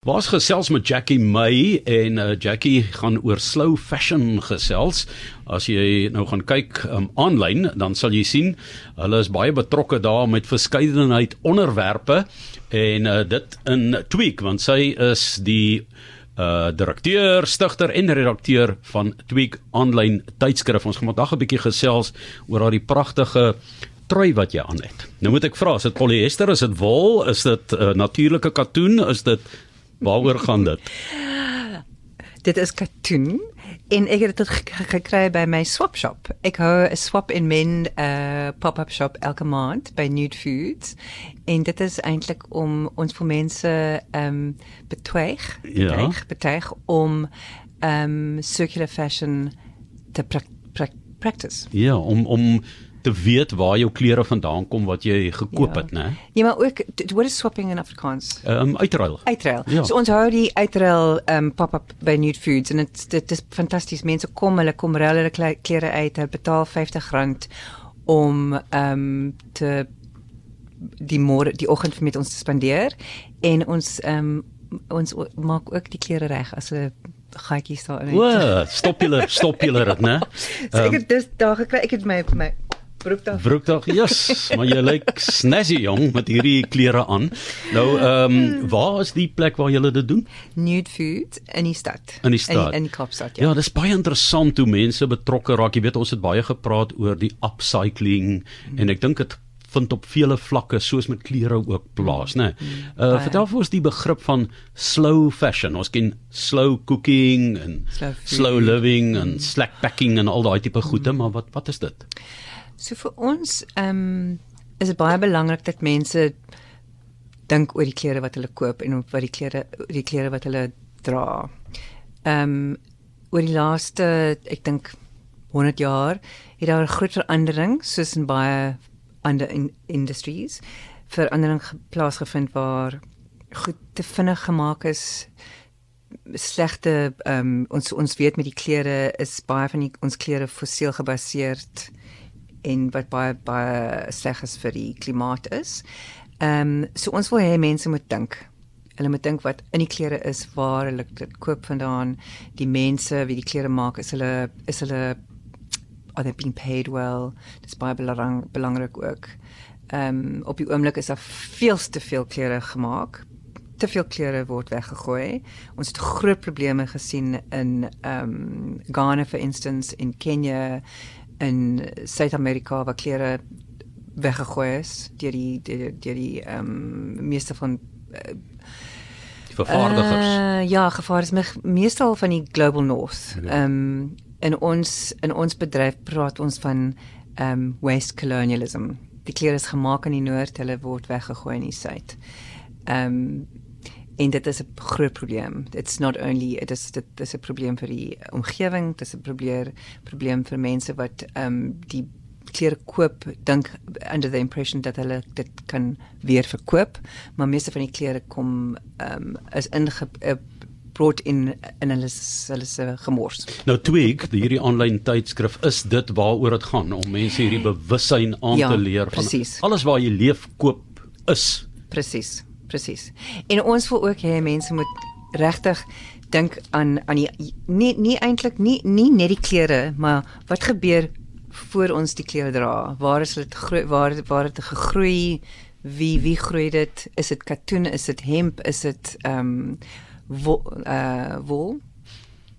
Waar's gesels met Jackie May en uh, Jackie gaan oor slow fashion gesels. As jy nou gaan kyk um, aanlyn, dan sal jy sien hulle is baie betrokke daar met verskeidenheid onderwerpe en uh, dit in Tweak want sy is die uh direkteur, stigter en redakteur van Tweak aanlyn tydskrif. Ons gaan vandag 'n bietjie gesels oor haar pragtige trui wat jy aan het. Nou moet ek vra, is dit polyester, is dit wol, is dit uh, natuurlike katoen, is dit Waaroor gaan dit? dit is katoen en ek het dit gekry by my swap shop. Ek hou 'n swap in men uh pop-up shop elke maand by Nude Foods en dit is eintlik om ons vir mense ehm um, betuig, betuig, ja. betuig om ehm um, circular fashion te pra pra practice. Ja, om om te weet waar jou klere vandaan kom wat jy gekoop ja. het, né? Ja, maar ook what is swapping in Afrikaans? Ehm um, uitruil. Uitruil. Ja. So ons hou die uitruil ehm um, pop-up by Nude Foods en dit dit is fantasties. Mense kom, hulle kom ruil hulle klere uit, hulle betaal R50 om ehm um, te die môre die oggend met ons te spandeer en ons ehm um, ons maak ook die klere reg as hulle gaatjies daar in. O, stop julle, stop julle dit, né? So ek het dis daar gekry, ek het my my Broekdag. Broekdag. Ja, yes, maar jy lyk snazzy jong met hierdie klere aan. Nou, ehm, um, waar is die plek waar jy dit doen? Nude Food in die stad. In die stad. In, in Kaapstad, ja. Ja, dis baie interessant hoe mense betrokke raak. Jy weet ons het baie gepraat oor die upcycling mm. en ek dink dit vind op vele vlakke soos met klere ook plaas, né? Nee. Uh vertel vir ons die begrip van slow fashion. Ons ken slow cooking en slow, slow living en slack packing en al daai tipe goede, mm. maar wat wat is dit? So vir ons ehm um, is dit baie belangrik dat mense dink oor die klere wat hulle koop en wat die klere die klere wat hulle dra. Ehm um, oor die laaste ek dink 100 jaar het daar 'n groot verandering soos in baie ander in industries verandering plaasgevind waar goed te vinnig gemaak is slegte ehm um, ons ons weet met die klere is baie van die, ons klere fossiel gebaseerd en wat baie baie sleg is vir die klimaat is. Ehm um, so ons wil hê mense moet dink. Hulle moet dink wat in die klere is, waar hulle dit koop vandaan, die mense wie die klere maak, is hulle is hulle are they being paid well? Dis baie belang, belangrik ook. Ehm um, op die oomblik is daar veel te veel klere gemaak. Te veel klere word weggegooi. Ons het groot probleme gesien in ehm um, Ghana for instance in Kenia in Suid-Amerika waar klere weggegooi is deur die deur die, die ehm um, meeste van uh, vervaardigers. Uh, ja, gevaar is meestal van die Global North. Ja. Ehm um, in ons in ons bedryf praat ons van ehm um, waste colonialism. Die klere is gemaak in die noord, hulle word weggegooi in die suid. Ehm um, en dit is 'n groot probleem. It's not only it is dit is 'n probleem vir die omgewing, dit is 'n probleem probleem vir mense wat ehm um, die klere koop dink under the impression dat hulle dit kan weer verkoop, maar meeste van die klere kom ehm um, is inge uh, brought in in hulle hulle se gemors. Nou Twig, hierdie aanlyn tydskrif is dit waaroor dit gaan om mense hierdie bewussyn aan ja, te leer van precies. alles waar jy leef koop is. Presies presies. En ons wil ook hê mense moet regtig dink aan aan die nie nie eintlik nie nie net die klere, maar wat gebeur voor ons die klere dra? Waar is dit waar waar het dit gegroei? Wie wie groei dit? Is dit katoen? Is dit hemp? Is dit ehm um, wol, uh, wol?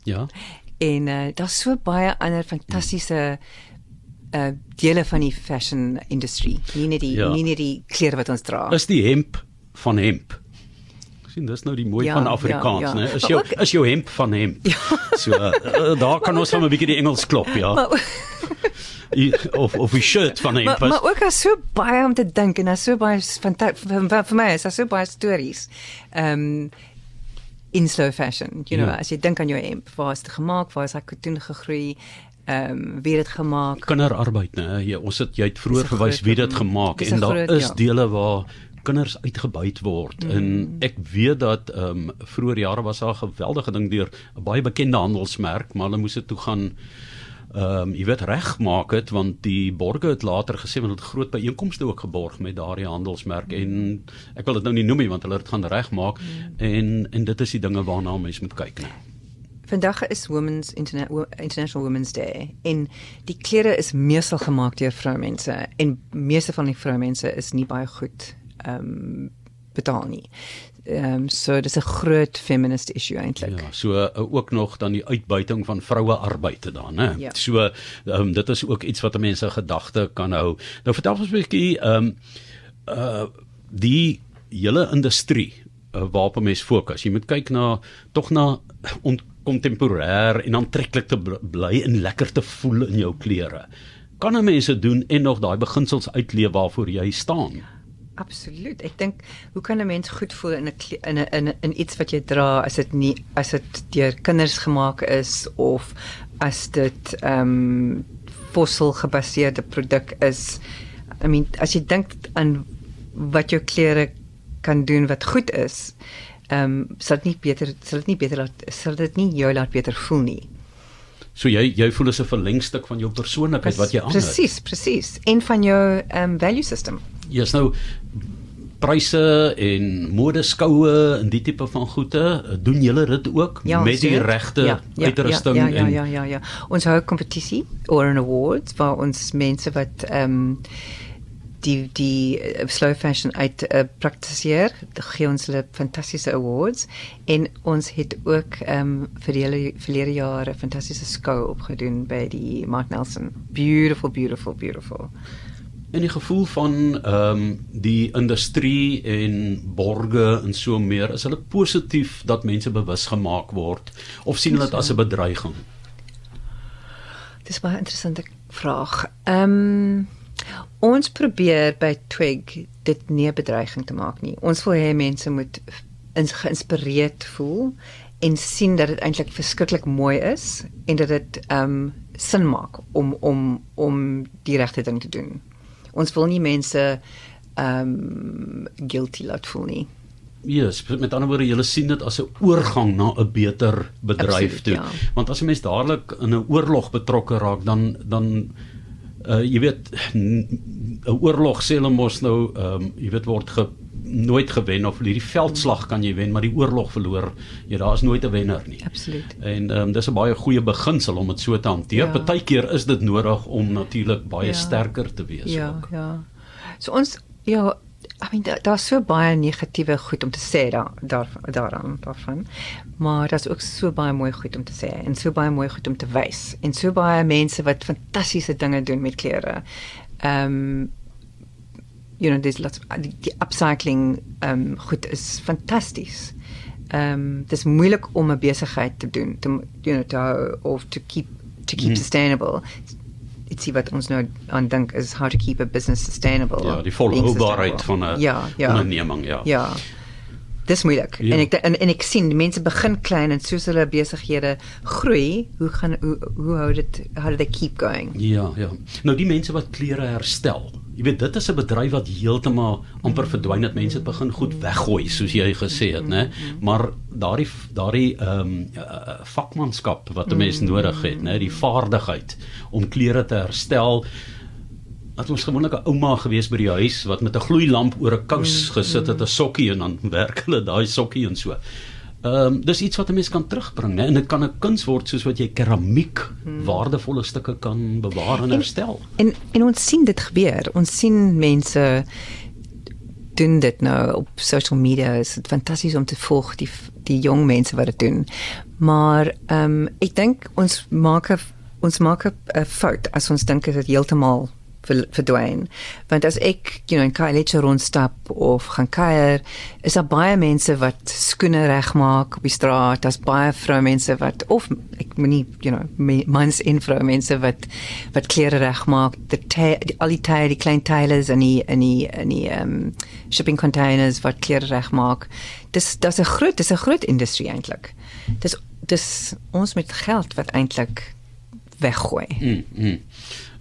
Ja. En uh, daar's so baie ander fantastiese uh dele van die fashion industry. Nie net die ja. nie net die klere wat ons dra. Is die hemp van hemp. Sien, dis nou die mooi ja, van Afrikaans, ja, ja. né? Is jou ook, is jou hemp van hemp. Ja. So uh, daar kan ons van 'n bietjie die Engels klop, ja. Maar, of of 'n shirt van hemp. Maar, maar ook as so baie om te dink en as so baie van vir, vir my is daar so baie stories. Ehm um, in slow fashion, you know, ja. as jy dink aan jou hemp, waar is dit gemaak? Waar is hy toe gegroei? ehm um, wie dit gemaak? Kinderarbeid, né? Jy ons het jy het vroeër gewys wie dit gemaak en daar is ja. dele waar kinders uitgebuit word mm. en ek weet dat ehm um, vroeër jare was daar 'n geweldige ding deur 'n baie bekende handelsmerk maar hulle moes dit toe gaan ehm um, jy weet regmaak het want die borge het later gesê want hulle het groot byeenkomste ook geborg met daardie handelsmerk en ek wil dit nou nie noem nie want hulle het gaan regmaak mm. en en dit is die dinge waarna mense moet kyk nee. Vandag is Women's Interna International Women's Day en die klere is meestal gemaak deur vroumense en meeste van die vroumense is nie baie goed ehm um, betaal nie. Ehm um, so dis 'n groot feminist issue eintlik. Ja, so uh, ook nog dan die uitbuiting van vroue arbeid dan, hè. Ja. So ehm um, dit is ook iets wat mense gedagte kan hou. Nou vertel ons 'n bietjie ehm um, uh die hele industrie uh, waarop mense fokus. Jy moet kyk na tog na kontemporêr en aantreklik te bly en lekker te voel in jou klere. Kan 'n mens dit doen en nog daai beginsels uitleef waarvoor jy staan? Ja. Absoluut. Ek dink hoe kan 'n mens goed voel in 'n in 'n in, in iets wat jy dra as dit nie as dit deur kinders gemaak is of as dit ehm um, fossiel gebaseerde produk is. I mean, as jy dink aan wat jou klere kan doen wat goed is, ehm um, sal dit nie beter sal dit nie beter laat sal dit nie jou laat beter voel nie. So jy jy voel as 'n verlengstuk van jou persoonlikheid wat jy aan het. Presies, presies. En van jou ehm um, value system. Ja, yes, nou pryse en modeskoue en die tipe van goede, doen julle dit ook ja, met die regte ja, ja, uitrusting ja, ja, ja, ja, ja, ja. Ons hou kompetisie of 'n award vir ons mense wat ehm um, die die uh, slow fashion uit uh, praktiseer gee ons hulle fantastiese awards. En ons het ook ehm um, vir die hele verlede jaar 'n fantastiese skou opgedoen by die Mark Nelson. Beautiful beautiful beautiful en die gevoel van ehm um, die industrie en borge en so meer is hulle positief dat mense bewus gemaak word of sien hulle dit as 'n bedreiging Dis baie interessante vraag. Ehm um, Ons probeer by Twig dit nie 'n bedreiging te maak nie. Ons wil hê mense moet geïnspireerd voel en sien dat dit eintlik verskriklik mooi is en dat dit ehm um, sin maak om om om die regte ding te doen. Ons wil nie mense ehm um, guilty laat voel nie. Ja, yes, met ander woorde, jy sien dit as 'n oorgang na 'n beter bedryf Absoluut, toe. Ja. Want as 'n mens dadelik in 'n oorlog betrokke raak, dan dan uh jy weet 'n oorlog sê hulle mos nou ehm um, jy weet word ge, nooit gewen of hierdie veldslag kan jy wen maar die oorlog verloor jy daar is nooit 'n wenner nie. Absoluut. En ehm um, dis 'n baie goeie beginsel om dit so te hanteer. Ja. Partykeer is dit nodig om natuurlik baie ja. sterker te wees ja, ook. Ja, ja. So ons ja I mean daar's daar so baie negatiewe goed om te sê daar daar daaraan daarvan. Maar daar's ook so baie mooi goed om te sê en so baie mooi goed om te wys en so baie mense wat fantastiese dinge doen met klere. Ehm um, you know there's lots of die, die upcycling ehm um, goed is fantasties. Ehm um, dis moeilik om 'n besigheid te doen, te you know to of to keep to keep mm. sustainable ietsie wat ons nou aan dink is how to keep a business sustainable. Ja, die volhoubaarheid van 'n ja, ja. onderneming, ja. Ja. Dis moeilik. Ja. En ek en, en ek sien mense begin klein en soos hulle besighede groei, hoe gaan hoe hoe hou dit how do they keep going? Ja, ja. Nou die mense wat klere herstel jy weet dit is 'n bedryf wat heeltemal amper verdwyn het mense het begin goed weggooi soos jy gesê het nê maar daardie daardie ehm um, vakmanskap wat 'n mens nodig het nê die vaardigheid om klere te herstel. Het ons gewoonlik 'n ouma gewees by die huis wat met 'n gloeilamp oor 'n kous gesit het 'n sokkie en dan werk hulle daai sokkie en so Ehm um, dis iets wat 'n mens kan terugbring, né? En dit kan 'n kuns word soos wat jy keramiek hmm. waardevolle stukke kan bewaar en, en herstel. En en ons sien dit gebeur. Ons sien mense doen dit nou op social media. Dit is fantasties om te volg die die jong mense wat dit doen. Maar ehm um, ek dink ons maak ons maak 'n fout as ons dink dit heeltemal verdwyn. Want as ek, you know, in Kailicha rondstap of gaan kuier, is daar baie mense wat skoene regmaak op die straat. Daar's baie vroumense wat of ek moenie, you know, mans en vroumense wat wat klere regmaak. Die al die tye, die klein tailors en die en die en die um shipping containers wat klere regmaak. Dis dis 'n groot, dis 'n groot industrie eintlik. Dis dis ons met geld wat eintlik weggooi. Mm. mm.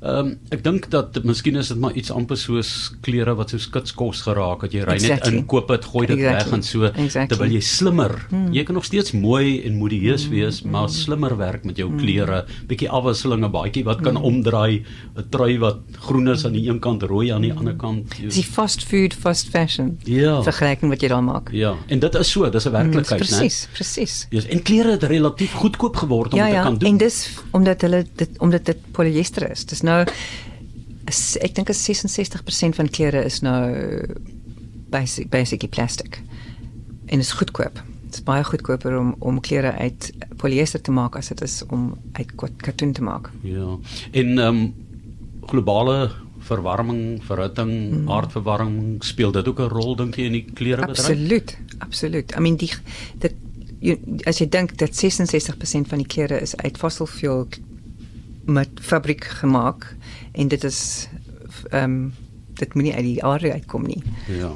Ehm um, ek dink dat miskien is dit maar iets amper soos klere wat so skitskos geraak het jy ry Exactly. net in koop dit gooi dit Exactly. weg en so Exactly. terwyl jy slimmer hmm. jy kan nog steeds mooi en modieus hmm. wees maar slimmer werk met jou klere bietjie afwisseling 'n baadjie wat kan omdraai 'n trui wat groen is aan die een kant rooi aan die ander kant Dis die fast food, fast fashion. Ja. Vergelyking wat jy daar maak. ja en dit is so dis 'n werklikheid né Presies, presies. Yes, en klere het relatief goedkoop geword om Ja dit ja, te kan doen. en dis omdat hulle dit omdat dit polyester is. Dis nou is, ek dink is 66% van klere is nou basic basically plastic. En is goedkoop. Dit is baie goedkoper om om klere uit polyester te maak as dit is om uit katoen te maak. Ja. En ehm um, globale verwarming, verhitting, mm. aardverwarming speel dit ook 'n rol dink jy in die klerebedryf? Absoluut, absoluut. I mean die dit jy, as jy dink dat 66% van die klere is uit fossil fuel met fabriek gemaak en dit is ehm um, dit moenie uit die aarde uitkom nie. Ja.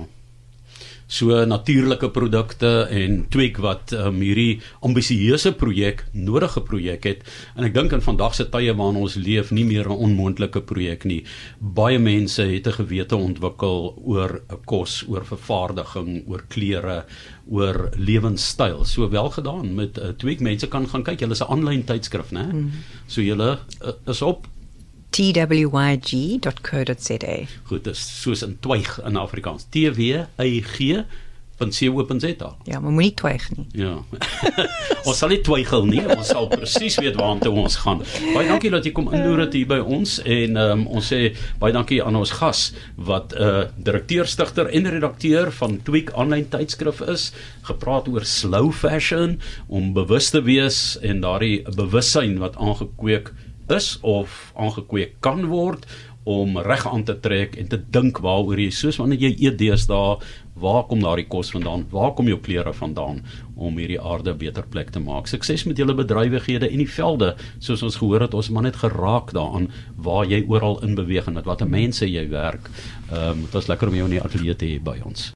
So natuurlike produkte en tweek wat um, hierdie ambisieuse projek nodige projek het en ek dink in vandag se tye waarin ons leef nie meer 'n onmoontlike projek nie. Baie mense het 'n gewete ontwikkel oor kos, oor vervaardiging, oor klere, oor lewenstyl. So wel gedaan met uh, tweek mense kan gaan kyk. Hulle is 'n aanlyn tydskrif, né? Mm. So julle uh, is op twyg.co.za. Goed, dis soos in twyg in Afrikaans. T W Y G .co.za. Ja, maar moenie twyg nie. Ja. ons sal nie twyfel nie, ons sal presies weet waartoe ons gaan. Baie dankie dat jy kom inloer dit hier by ons en um, ons sê baie dankie aan ons gas wat 'n uh, direkteur stigter en redakteur van Tweak aanlyn tydskrif is, gepraat oor slow fashion om bewus te wees en daardie bewussyn wat aangekweek is of aangekweek kan word om reg aan te trek en te dink waaroor jy soos wanneer jy eet deesdae waar kom daardie kos vandaan? Waar kom jou klere vandaan om hierdie aarde 'n beter plek te maak? Sukses met julle bedrywighede en die velde soos ons gehoor het ons maar net geraak daaraan waar jy oral in beweeg en met watter mense jy werk. Ehm um, dit was lekker om jou in die ateljee te hê by ons